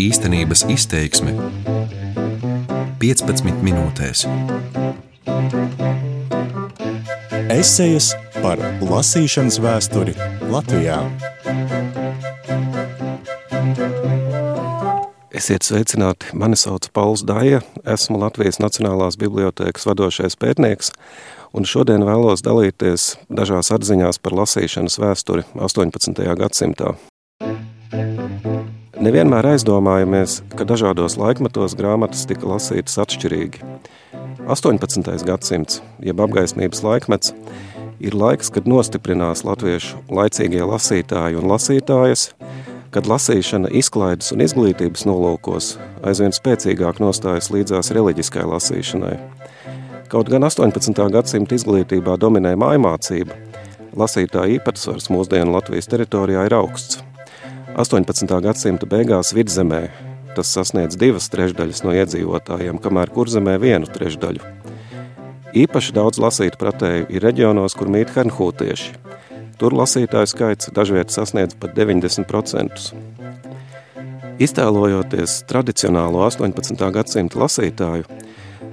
Īstenības izteiksme 15 minūtēs. Esejas par lasīšanas vēsturi Latvijā. Esiet sveicināti! Mani sauc Pauls Daja, esmu Latvijas Nacionālās bibliotēkas vadošais pētnieks, un šodien vēlos dalīties dažās atziņās par lasīšanas vēsturi 18. gadsimtā. Nevienmēr aizdomājamies, ka dažādos laikmetos grāmatas tika lasītas atšķirīgi. 18. gadsimts, jeb apgaismības laikmets, ir laiks, kad nostiprinās latviešu laicīgie lasītāji un lasītājas, kad lasīšana izklaides un izglītības nolūkos aizvien spēcīgāk nostājas līdzās reliģiskai lasīšanai. Kaut gan 18. gadsimta izglītībā dominē mājmācība, lasītāja īpatsvars mūsdienu Latvijas teritorijā ir augsts – 18. gadsimta beigās vidzemē tas sasniedz divas trešdaļas no iedzīvotājiem, kamēr kurzemē vienu trešdaļu. Īpaši daudz lasīt pratēju ir reģionos, kur mīt hernhūtieši. Tur lasītāju skaits dažviet sasniedz pat 90%. Iztēlojoties tradicionālo 18. gadsimta lasītāju,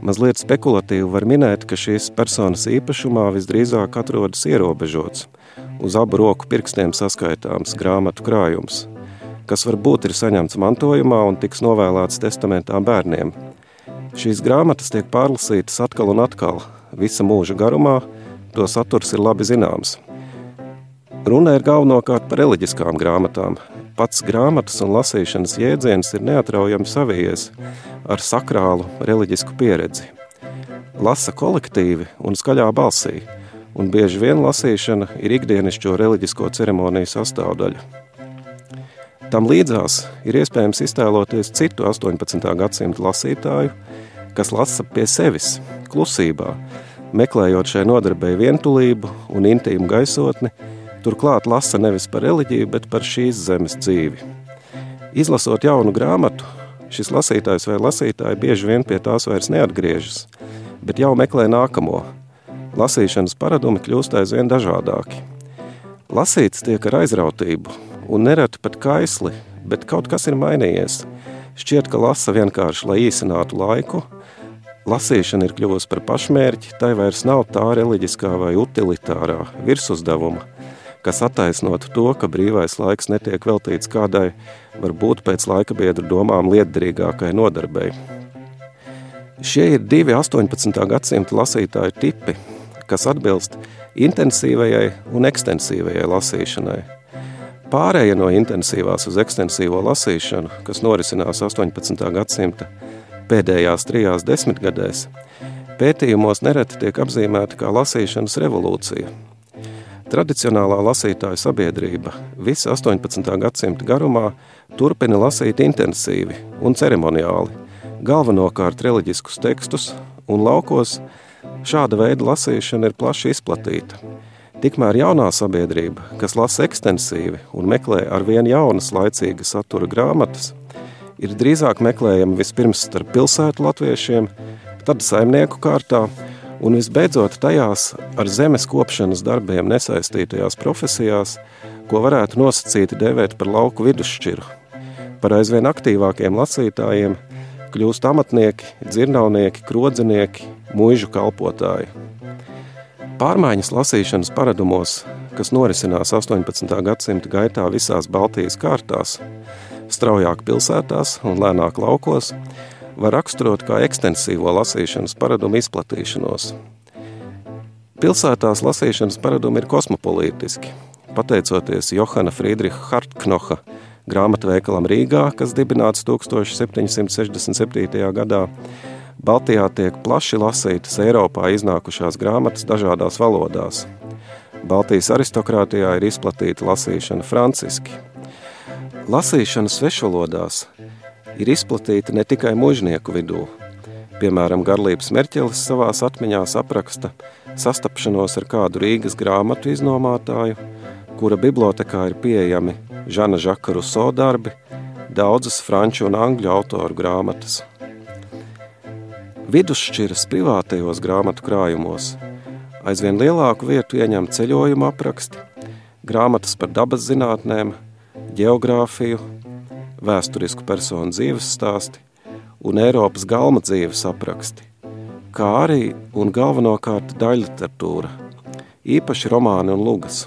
mazliet spekulatīvi var minēt, ka šīs personas īpašumā visdrīzāk atrodas ierobežots – uz abu roku pirkstiem saskaitāms grāmatu krājums, kas varbūt ir saņemts mantojumā un tiks novēlēts testamentā bērniem. Šīs grāmatas tiek pārlasītas atkal un atkal, visa mūža garumā, to saturs ir labi zināms. Runa ir galvenokārt par reliģiskām grāmatām. Pats grāmatas un lasīšanas jēdziens ir neatraujami savijies ar sakrālu reliģisku pieredzi. Lasa kolektīvi un skaļā balsī – un bieži vien lasīšana ir ikdienišķo reliģisko ceremoniju sastāvdaļa. Tam līdzās ir iespējams iztēloties citu 18. gadsimta lasītāju, kas lasa pie sevis, klusībā, meklējot šai nodarbei vientulību un intīmu gaisotni, turklāt lasa nevis par reliģiju, bet par šīs zemes dzīvi. Izlasot jaunu grāmatu, šis lasītājs vai lasītāji bieži vien pie tās vairs neatgriežas, bet jau meklē nākamo – lasīšanas paradumi kļūst aizvien dažādāki. Lasīts tiek ar aizrautību, un nereti pat kaisli, bet kaut kas ir mainījies. Šķiet, ka lasa vienkārši, lai īsinātu laiku. Lasīšana ir kļuvusi par pašmērķi, tai vairs nav tā reliģiskā vai utilitārā virsuzdevuma, kas attaisnotu to, ka brīvais laiks netiek veltīts kādai, varbūt pēc laika biedru domām lietderīgākai nodarbei. Šie ir divi 18. gadsimta lasītāju tipi, kas atbilst intensīvajai un ekstensīvajai lasīšanai. Pārēja no intensīvās uz ekstensīvo lasīšanu, kas norisinās 18. gadsimta pēdējās trijās desmitgadēs, pētījumos nereti tiek apzīmēta kā lasīšanas revolūcija. Tradicionālā lasītāja sabiedrība visa 18. gadsimta garumā turpina lasīt intensīvi un ceremoniāli, galvenokārt reliģiskus tekstus un laukos – Šāda veida lasīšana ir plaši izplatīta. Tikmēr jaunā sabiedrība, kas lasa ekstensīvi un meklē ar vien jaunas laicīga satura grāmatas, ir drīzāk meklējama vispirms starp pilsētu latviešiem, tad saimnieku kārtā un visbeidzot tajās ar zemes kopšanas darbiem nesaistītajās profesijās, ko varētu nosacīti dēvēt par lauku vidusšķiru. Par aizvien aktīvākiem lasītājiem kļūst amatnieki, dzirnavnieki, krodzinieki, muižu kalpotāji. Pārmaiņas lasīšanas paradumos, kas norisinās 18. gadsimta gaitā visās Baltijas kārtās, straujāk pilsētās un lēnāk laukos, var raksturot kā ekstensīvo lasīšanas paradumu izplatīšanos. Pilsētās lasīšanas paradumi ir kosmopolītiski, pateicoties Johana Friedricha Hartknoha grāmatveikalam Rīgā, kas dibināts 1767. gadā, Baltijā tiek plaši lasītas Eiropā iznākušās grāmatas dažādās valodās. Baltijas aristokrātijā ir izplatīta lasīšana franciski. Lasīšana svešvalodās ir izplatīta ne tikai mužnieku vidū. Piemēram, Garlības Merķelis savās atmiņās apraksta sastapšanos ar kādu Rīgas grāmatu iznomātāju, kura bibliotekā ir pieejami Žana Žaka Ruso darbi, daudzas franču un angļu autoru grāmatas – Vidusšķiras privātajos grāmatu krājumos aizvien lielāku vietu ieņem ceļojuma apraksti, grāmatas par dabas zinātnēm, geogrāfiju, vēsturisku personu dzīves stāsti un Eiropas galma dzīves apraksti, kā arī un galvenokārt daļliteratūra, īpaši romāni un lugas.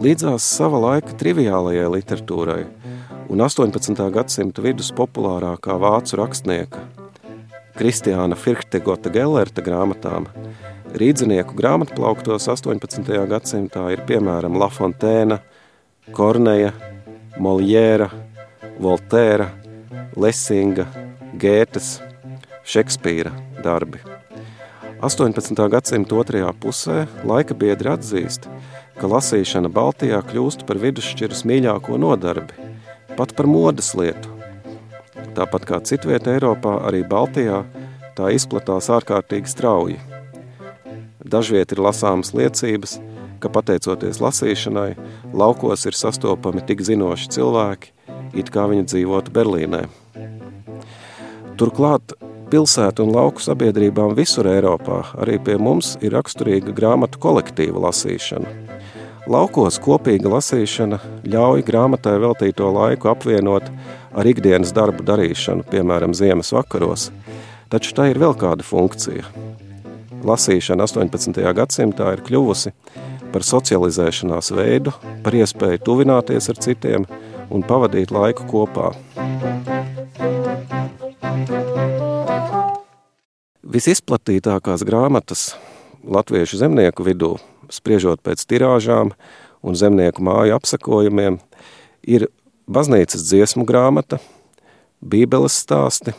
Līdzās sava laika triviālajai literatūrai un 18. gadsimta vidus populārākā vācu rakstnieka Kristiāna Firktegota Gellerta grāmatām rīdzinieku grāmatplauktos 18. gadsimtā ir piemēram La Fontaine, Korneja, Moliēra, Voltēra, Lesinga, Gētes, Šekspīra darbi. 18. gadsimta otrajā pusē laika biedri atzīst, ka lasīšana Baltijā kļūst par vidusšķiras mīļāko nodarbi, pat par modes lietu. Tāpat kā citvieta Eiropā, arī Baltijā tā izplatās ārkārtīgi strauji. Dažviet ir lasāmas liecības, ka pateicoties lasīšanai, laukos ir sastopami tik zinoši cilvēki, it kā viņi dzīvotu Berlīnē. Turklāt pilsētu un lauku sabiedrībām visur Eiropā arī pie mums ir raksturīga grāmatu kolektīva lasīšana. Laukos kopīga lasīšana ļauj grāmatai veltīto laiku apvienot ar ikdienas darbu darīšanu, piemēram, ziemas vakaros, taču tā ir vēl kāda funkcija. Lasīšana 18. gadsimtā ir kļuvusi par socializēšanās veidu, par iespēju tuvināties ar citiem un pavadīt laiku kopā. Visizplatītākās grāmatas latviešu zemnieku vidū, spriežot pēc tirāžām un zemnieku māju apsakojumiem, ir baznīcas dziesmu grāmata, bībeles stāsti,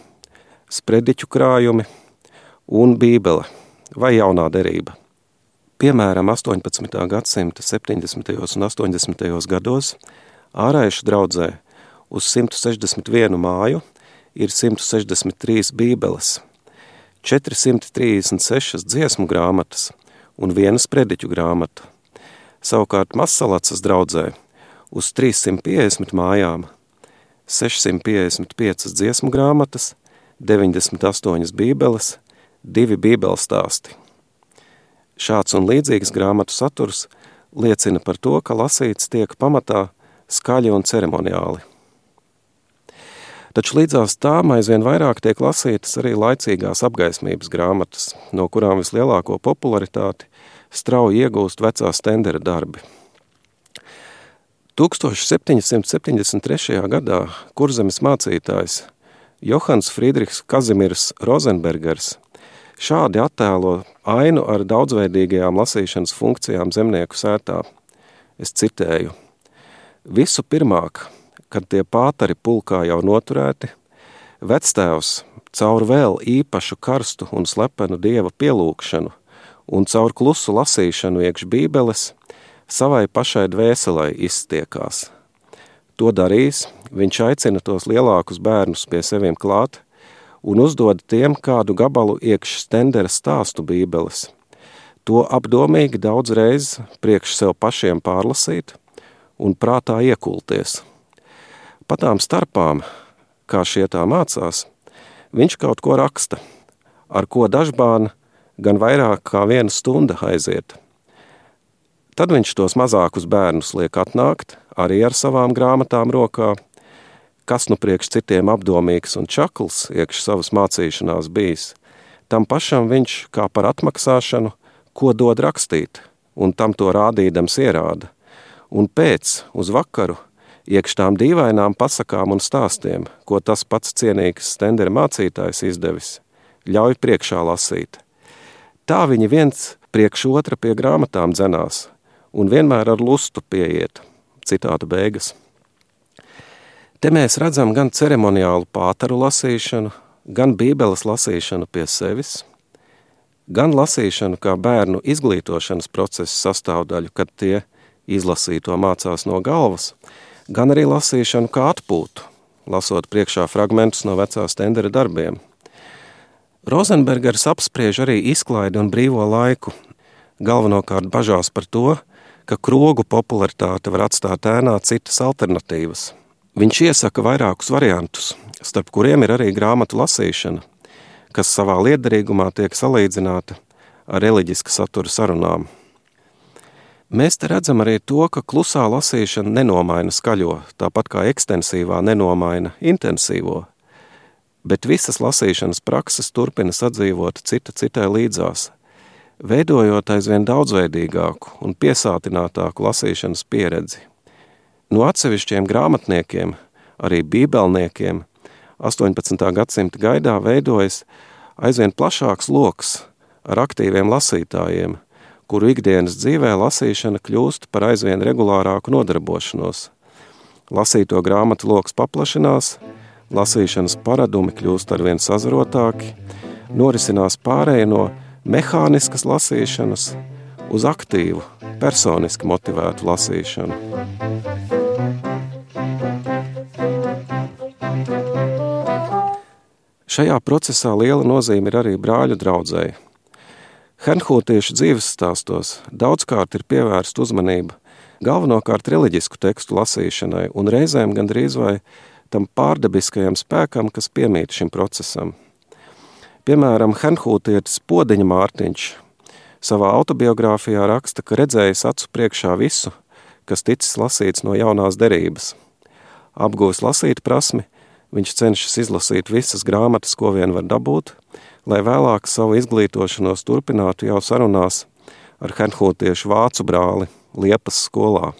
sprediķu krājumi un bībele vai jaunā derība. Piemēram, 18. gadsimta 70. un 80. gados ārējušu draudzē uz 161 māju ir 163 bībeles, 436 dziesmu grāmatas un viena sprediķu grāmata. Savukārt Masalacas draudzē uz 350 mājām 655 dziesmu grāmatas, 98 bībeles, divi bībeles stāsti. Šāds un līdzīgs grāmatu saturs liecina par to, ka lasīts tiek pamatā skaļi un ceremoniāli. Taču līdzās tām aizvien vairāk tiek lasītas arī laicīgās apgaismības grāmatas, no kurām vislielāko popularitāti strauji iegūst vecā stendera darbi. 1773. gadā kurzemes mācītājs Johans Friedrichs Kazimirs Rozenbergers Šādi attēlo ainu ar daudzveidīgajām lasīšanas funkcijām zemnieku sētā. Es citēju: Visu pirmāk, kad tie pātari pulkā jau noturēti, vectēvs caur vēl īpašu karstu un slepenu dieva pielūgšanu un caur klusu lasīšanu iekš bībeles savai pašai dvēselai izstiekās. To darīs, viņš aicina tos lielākus bērnus pie seviem klāt, un uzdod tiem kādu gabalu iekš stendera stāstu bībeles. To apdomīgi daudz reiz priekš sev pašiem pārlasīt un prātā iekulties. Patām starpām, kā šie tā mācās, viņš kaut ko raksta, ar ko dažbāna gan vairāk kā viena stunda aiziet. Tad viņš tos mazākus bērnus liek atnākt, arī ar savām grāmatām rokā – kas nu priekš citiem apdomīgs un čakls iekš savas mācīšanās bijis, tam pašam viņš kā par atmaksāšanu, ko dod rakstīt, un tam to rādīdams ierāda, un pēc, uz vakaru, iekš tām dīvainām pasakām un stāstiem, ko tas pats cienīgs stendera mācītājs izdevis, ļauj priekšā lasīt. Tā viņi viens priekš otra pie grāmatām dzenās, un vienmēr ar lustu pieiet, citāta beigas. Te mēs redzam gan ceremoniālu pātaru lasīšanu, gan bībeles lasīšanu pie sevis, gan lasīšanu kā bērnu izglītošanas procesa sastāvdaļu, kad tie izlasīto mācās no galvas, gan arī lasīšanu kā atpūtu, lasot priekšā fragmentus no vecā stendera darbiem. Rozenbergers apspriež arī izklaidi un brīvo laiku, galvenokārt bažās par to, ka krogu popularitāte var atstāt ēnā citas alternatīvas – Viņš iesaka vairākus variantus, starp kuriem ir arī grāmatu lasīšana, kas savā liederīgumā tiek salīdzināta ar reliģiska satura sarunām. Mēs te redzam arī to, ka klusā lasīšana nenomaina skaļo, tāpat kā ekstensīvā nenomaina intensīvo, bet visas lasīšanas prakses turpina sadzīvot cita citai līdzās, veidojot aizvien daudzveidīgāku un piesātinātāku lasīšanas pieredzi. No atsevišķiem grāmatniekiem, arī bībelniekiem, 18. gadsimta gaidā veidojas aizvien plašāks loks ar aktīviem lasītājiem, kuru ikdienas dzīvē lasīšana kļūst par aizvien regulārāku nodarbošanos. Lasīto grāmatu loks paplašinās, lasīšanas paradumi kļūst arvien sazarotāki, norisinās pārēja no mehāniskas lasīšanas uz aktīvu, personiski motivētu lasīšanu. Šajā procesā liela nozīme ir arī brāļu draudzēji. Hernhūtiešu dzīves stāstos daudzkārt ir pievērsta uzmanība galvenokārt reliģisku tekstu lasīšanai un reizēm gandrīz vai tam pārdabiskajam spēkam, kas piemīt šim procesam. Piemēram, Hernhūtietis Podiņa Mārtiņš savā autobiogrāfijā raksta, ka redzējis acu priekšā visu, kas ticis lasīts no jaunās derības. Apguvis lasīt prasmi, viņš cenšas izlasīt visas grāmatas, ko vien var dabūt, lai vēlāk savu izglītošanos turpinātu jau sarunās ar Hernhūtiešu vācu brāli Liepas skolā.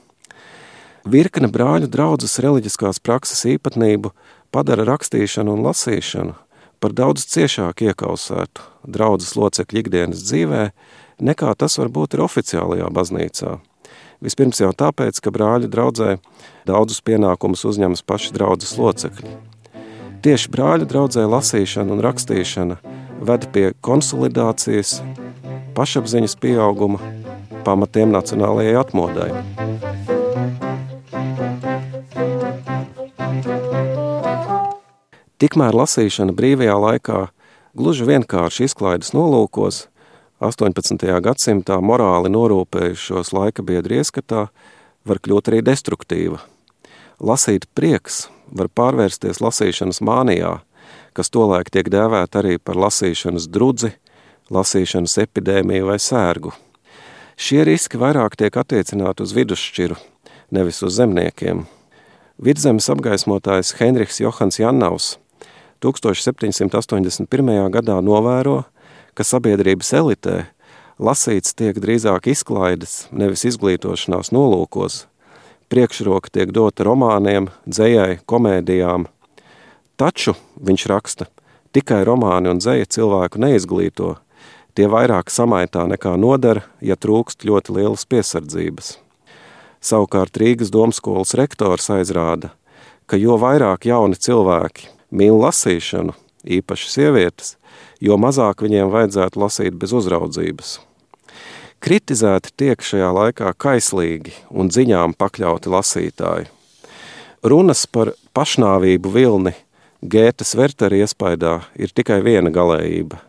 Virkne brāļu draudzes reliģiskās prakses īpatnību padara rakstīšanu un lasīšanu par daudz ciešāk iekausētu draudzes locekļu ikdienas dzīvē, nekā tas varbūt ir oficiālajā baznīcā. Vispirms jau tāpēc, ka brāļu draudzē daudzus pienākumus uzņemas paši draudzes locekļi. Tieši brāļu draudzē lasīšana un rakstīšana ved pie konsolidācijas, pašapziņas pieauguma, pamatiem nacionālajai atmodai. Tikmēr lasīšana brīvajā laikā gluži vienkārši izklaides nolūkos 18. gadsimtā morāli norūpējušos laika biedri ieskatā var kļūt arī destruktīva. Lasīt prieks var pārvērsties lasīšanas mānijā, kas tolaik tiek dēvēta arī par lasīšanas drudzi, lasīšanas epidēmiju vai sērgu. Šie riski vairāk tiek attiecināti uz vidusšķiru, nevis uz zemniekiem. Vidzemes apgaismotājs Henriks Johans Jannaus 1781. gadā novēro, ka sabiedrības elitē lasīts tiek drīzāk izklaides, nevis izglītošanās nolūkos. Priekšroka tiek dota romāniem, dzējai, komēdijām. Taču, viņš raksta, tikai romāni un dzēja cilvēku neizglīto, tie vairāk samaitā nekā nodara, ja trūkst ļoti lielas piesardzības. Savukārt Rīgas domskolas rektors aizrāda, ka jo vairāk jauni cilvēki mīl lasīšanu, īpaši sievietes, jo mazāk viņiem vajadzētu lasīt bez uzraudzības. Kritizēti tiek šajā laikā kaislīgi un dziņām pakļauti lasītāji. Runas par pašnāvību vilni Gētas Vertera iespaidā ir tikai viena galējība,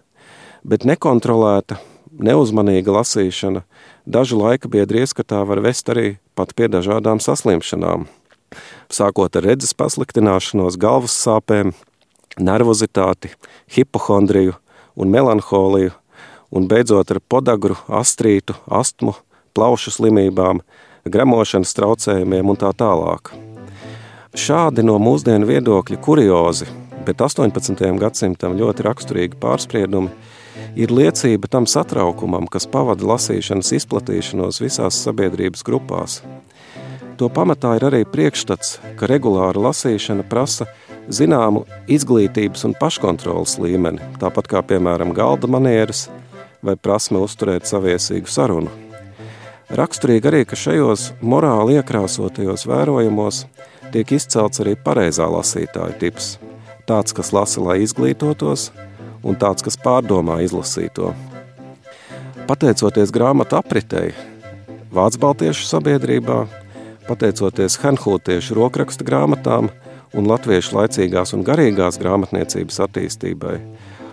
bet nekontrolēta, neuzmanīga lasīšana dažu laika biedri ieskatā var vest arī pat pie dažādām saslimšanām – sākot ar redzes pasliktināšanos, galvas sāpēm, nervozitāti, hipohondriju un melanholiju, un beidzot ar podagru, astrītu, astmu, plaušu slimībām, gremošanas traucējumiem un tā tālāk. Šādi no mūsdienu viedokļa kuriozi, bet 18. gadsimtam ļoti raksturīgi pārspriedumi ir liecība tam satraukumam, kas pavada lasīšanas izplatīšanos visās sabiedrības grupās – To pamatā ir arī priekšstats, ka regulāra lasīšana prasa zināmu izglītības un paškontrolas līmeni, tāpat kā, piemēram, galda manieres vai prasme uzturēt saviesīgu sarunu. Raksturīgi arī, ka šajos morāli iekrāsotajos vērojumos tiek izcelts arī pareizā lasītāja tips. Tāds, kas lasa, lai izglītotos, un tāds, kas pārdomā izlasīto. Pateicoties grāmatu apritei, Vācu Baltiešu sabiedrībā pateicoties Hanhūtiešu rokrakstu grāmatām un latviešu laicīgās un garīgās grāmatniecības attīstībai,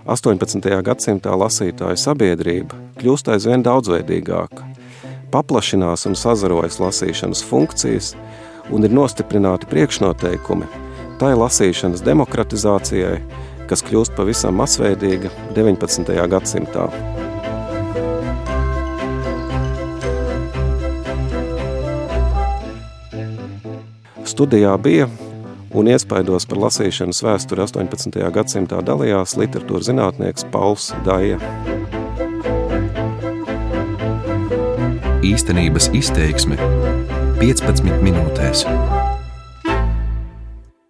18. gadsimtā lasītāju sabiedrība kļūst aizvien daudzveidīgāka, paplašinās un sazarojas lasīšanas funkcijas un ir nostiprināti priekšnoteikumi tai lasīšanas demokratizācijai, kas kļūst pavisam masveidīga 19. gadsimtā. Studijā bija un iespaidos par lasīšanas vēsturi 18. gadsimtā dalījās literatūra zinātnieks Pauls Daja. Īstenības izteiksme 15 minūtēs.